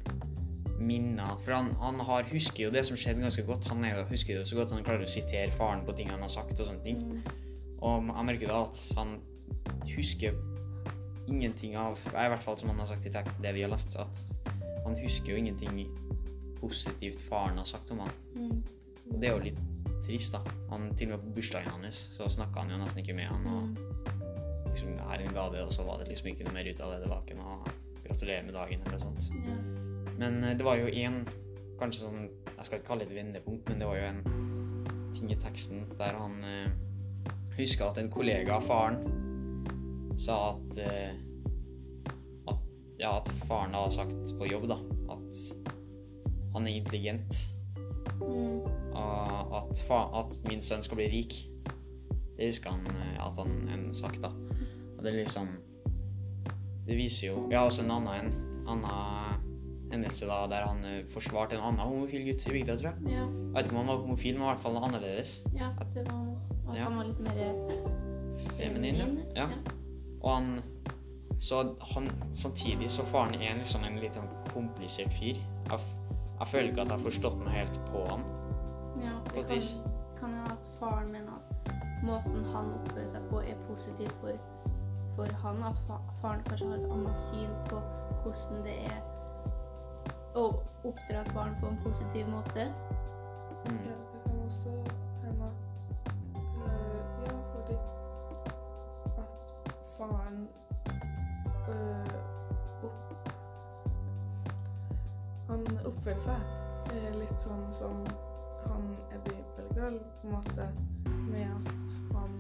Speaker 2: minner For han, han har, husker jo det som skjedde ganske godt. Han er jo, husker det så godt han klarer å sitere faren på ting han har sagt. Og sånne ting.
Speaker 1: Mm.
Speaker 2: Og jeg merker da at han husker ingenting av I hvert fall som han har sagt i teksten, det vi har lest, at han husker jo ingenting positivt faren har sagt om han.
Speaker 1: Mm.
Speaker 2: Og det er jo litt trist, da. Han, til og med på bursdagen hans så snakka han jo nesten ikke med han. og
Speaker 1: Mm.
Speaker 2: liksom, her er en gave, og så var det liksom ikke noe mer ut av det. Det var ikke noe gratulerer med dagen eller sånt.
Speaker 1: Ja.
Speaker 2: Men eh, det var jo én, kanskje sånn Jeg skal ikke kalle det et vendepunkt, men det var jo en ting i teksten der han eh, huska at en kollega av faren sa at eh, at, ja, at faren har sagt på jobb da, at han er intelligent,
Speaker 1: Mm.
Speaker 2: og at, fa at min sønn skal bli rik. Det husker han eh, at han en sagt, da. Og det er liksom Det viser jo Ja, også en annen, en annen hendelse da, der han eh, forsvarte en annen homofil gutt i bygda, tror jeg.
Speaker 1: Ja.
Speaker 2: Jeg vet ikke om han var homofil, men i hvert fall annerledes.
Speaker 1: ja, at det var at
Speaker 2: Ja.
Speaker 1: han var litt mer
Speaker 2: Feminin, ja. ja. Og han Så han samtidig så faren er en, liksom en litt sånn komplisert fyr. Jeg, jeg føler ikke at jeg har forstått meg helt på han.
Speaker 1: Ja, det kan, kan jo at faren mener at måten han oppfører seg på, er positivt for, for han. At fa faren kanskje har et annet syn på hvordan det er å oppdra et barn på en positiv måte.
Speaker 2: Mm.
Speaker 3: Ja, det kan også at faren øh, opp, Han oppfører seg eh, litt sånn som han Eddie Bellegal, på en måte, med at han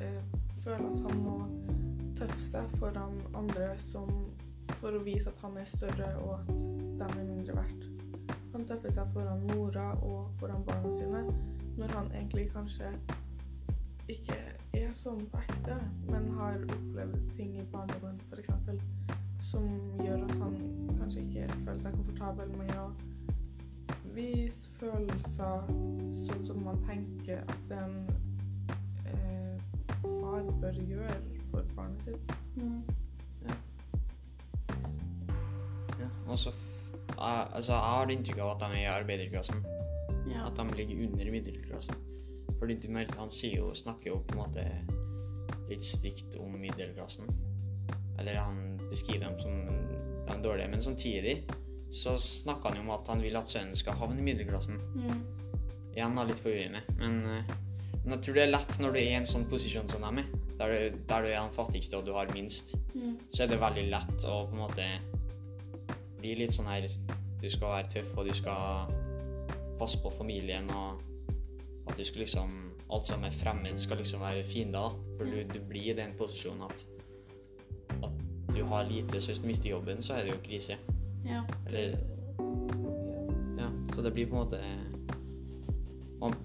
Speaker 3: øh, føler at han må tøffe seg foran andre som for å vise at han er større, og at de er mindre verdt. Han tøffer seg foran mora og foran barna sine, når han egentlig kanskje ikke er sånn på ekte, men har opplevd ting i barndommen f.eks. som gjør at han kanskje ikke føler seg komfortabel med å vise følelser sånn som man tenker at en eh, far bør gjøre for barnet sitt.
Speaker 1: Mm.
Speaker 2: Ja. Og så f- jeg, altså, jeg har inntrykk av at de er i arbeiderklassen.
Speaker 1: Ja.
Speaker 2: At de ligger under middelklassen. Fordi du merker, han sier jo, snakker jo på en måte litt stygt om middelklassen. Eller han beskriver dem som de dårlige. Men samtidig så snakker han jo om at han vil at sønnen skal havne i middelklassen.
Speaker 1: Mm.
Speaker 2: Igjen da, litt forvirrende. Men, eh, men jeg tror det er lett når du er i en sånn posisjon som dem er, der du, der du er den fattigste og du har minst,
Speaker 1: Mm.
Speaker 2: så er det veldig lett å på en måte bli litt sånn her Du skal være tøff, og du skal passe på familien, og at du skal liksom Alt som er fremmed, skal liksom være fiender. For du, du blir i den posisjonen at at du har lite, så hvis du mister jobben, så er det jo krise.
Speaker 1: Ja.
Speaker 2: Eller Ja, så det blir på en måte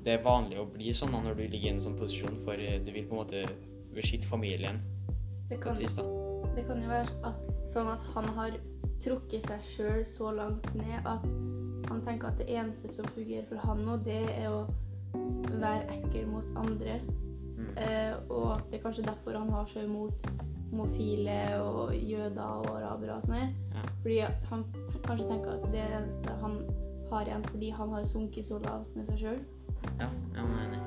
Speaker 2: Det er vanlig å bli sånn da når du ligger i en sånn posisjon, for eh, du vil på en måte beskytte familien
Speaker 1: Det kan,
Speaker 2: vis.
Speaker 1: det kan jo være at, sånn at han har trukket seg sjøl så langt ned at han tenker at det eneste som fungerer for han nå, det er å være ekkel mot andre.
Speaker 2: Mm.
Speaker 1: Eh, og at det er kanskje derfor han har så imot homofile og jøder og arabere og sånn. her.
Speaker 2: Ja.
Speaker 1: Fordi han kanskje tenker at det er det eneste han har igjen fordi han har sunket så lavt med seg sjøl.
Speaker 2: Ja, ja, jeg er enig.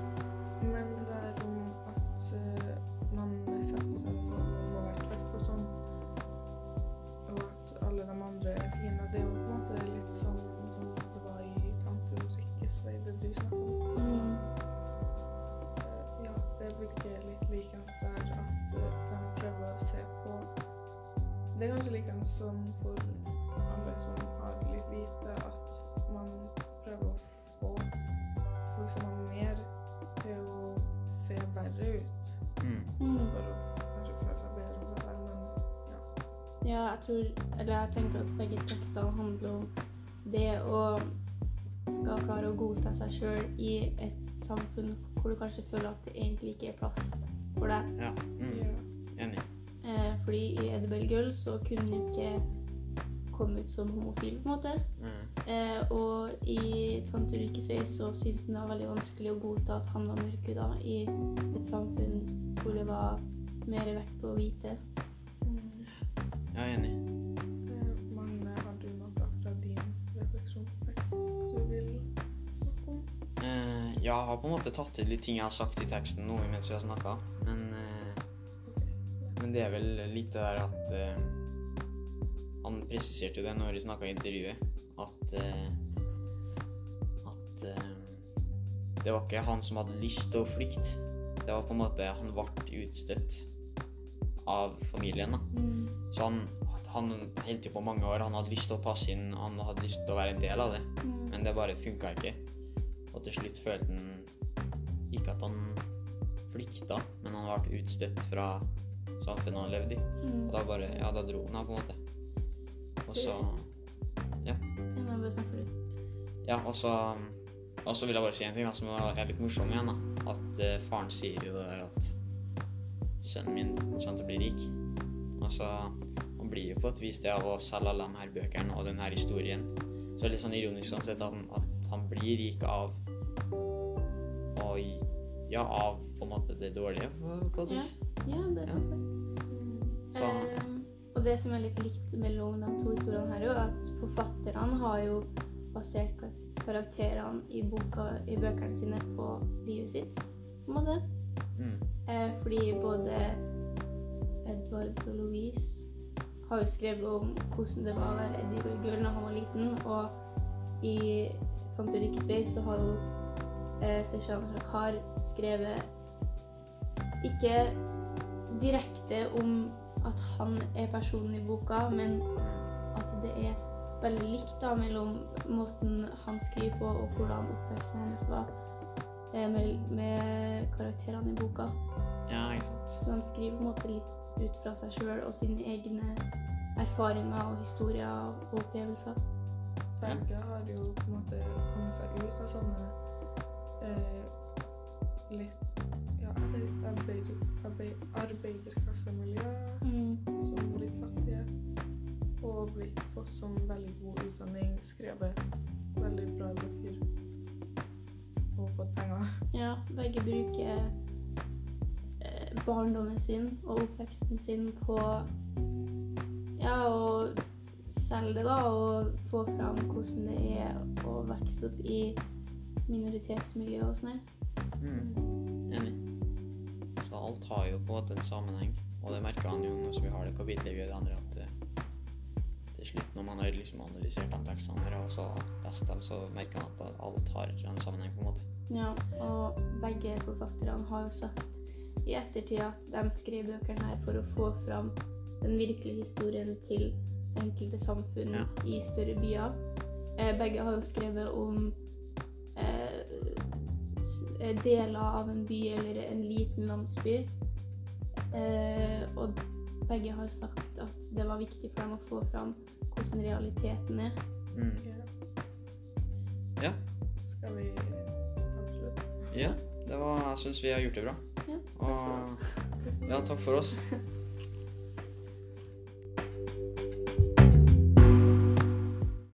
Speaker 1: Jeg tror Eller jeg tenker at begge tekstene handler om det å skal klare å godta seg sjøl i et samfunn hvor du kanskje føler at det egentlig ikke er plass for deg.
Speaker 2: Ja. Mm.
Speaker 3: ja.
Speaker 2: Enig.
Speaker 1: Eh, fordi i Edibel Gull så kunne hun ikke komme ut som homofil, på en måte.
Speaker 2: Mm.
Speaker 1: Eh, og i Tante Ulrikkes vei så syntes hun det var veldig vanskelig å godta at han var mørkhuda i et samfunn hvor det var mer vekt på å vite.
Speaker 3: Mm.
Speaker 2: Jeg er enig.
Speaker 3: Eh, Magne, har du noe fra din refleksjonstekst du vil snakke om?
Speaker 2: Eh, jeg har på en måte tatt ut litt ting jeg har sagt i teksten nå mens vi har snakka, men, eh, men det er vel litt det der at eh, Han presiserte det når vi snakka i intervjuet, at at det var ikke han som hadde lyst til å flykte. Det var på en måte Han ble utstøtt av familien.
Speaker 1: Mm.
Speaker 2: Så han, han holdt jo på mange år. Han hadde lyst til å passe inn, han hadde lyst til å være en del av det.
Speaker 1: Mm.
Speaker 2: Men det bare funka ikke. Og til slutt følte han ikke at han flykta, men han ble utstøtt fra samfunnet han levde i.
Speaker 1: Mm.
Speaker 2: Og da bare Ja, da dro han av, på en måte. Og så
Speaker 1: Ja.
Speaker 2: Ja, og så Og så vil jeg bare si en ting da, som er litt morsom igjen. da At uh, faren sier jo det der at sønnen min kommer til å bli rik. Altså, han blir jo på et vis det av å selge alle de her bøkene og den her historien. Så det er litt sånn ironisk sånn sett at han, at han blir rik av og ja, av på en måte det dårlige på et vis.
Speaker 1: Ja, det er sant. det.
Speaker 2: Så
Speaker 1: Ehm, og det som er litt likt mellom de to historiene her, er at forfatterne har jo basert karakterene i, boka, i bøkene sine på livet sitt, på en måte.
Speaker 2: mm,
Speaker 1: fordi både Edvard og Louise har jo skrevet om hvordan det var å være Eddie Gull når han var liten, og i Tante Ulrikkes vei så har jo eh, Seshan Shakar skrevet ikke direkte om at han er personen i boka, men at det er veldig likt da mellom måten han skriver på og hvordan oppveksten hennes var. eh, med, med karakterene i boka.
Speaker 2: ja, ikke sant.
Speaker 1: Så de skriver på en måte litt ut fra seg sjøl og sine egne erfaringer og historier og opplevelser.
Speaker 3: Begge har jo på en måte kommet seg ut av sånne eh, litt ja, arbeider, arbeid, arbeiderklassemiljø
Speaker 1: Mm.
Speaker 3: som litt fattige. Og blitt fått sånn veldig god utdanning, skrevet veldig bra bøker og fått penger.
Speaker 1: Ja, begge bruker eh, barndommen sin og oppveksten sin på ja, å selge det, da, og få fram hvordan det er å vokse opp i minoritetsmiljø og sånn.
Speaker 2: Mm. Enig. Så alt har jo på en måte en sammenheng, og det merker han jo når vi har det kapitlet vi gjør det andre, at til slutt når man har liksom analysert de tekstene her og så lest dem, så merker man at alt har en sammenheng på en måte.
Speaker 1: Ja, og begge forfatterne har jo sagt i ettertid at de skrev bøkene her for å få fram den virkelige historien til enkelte samfunn
Speaker 2: Ja.
Speaker 1: i større byer. Eh, begge har jo skrevet om eh, eh, deler av en by eller en liten landsby. Eh, og begge har sagt at det var viktig for dem å få fram hvordan realiteten er.
Speaker 2: Mm.
Speaker 3: Ja.
Speaker 2: Ja.
Speaker 3: Skal vi?
Speaker 2: Ja, det var, jeg syns vi har gjort det bra.
Speaker 1: Ja, takk
Speaker 2: Og
Speaker 3: Tusen
Speaker 2: ja, takk for oss.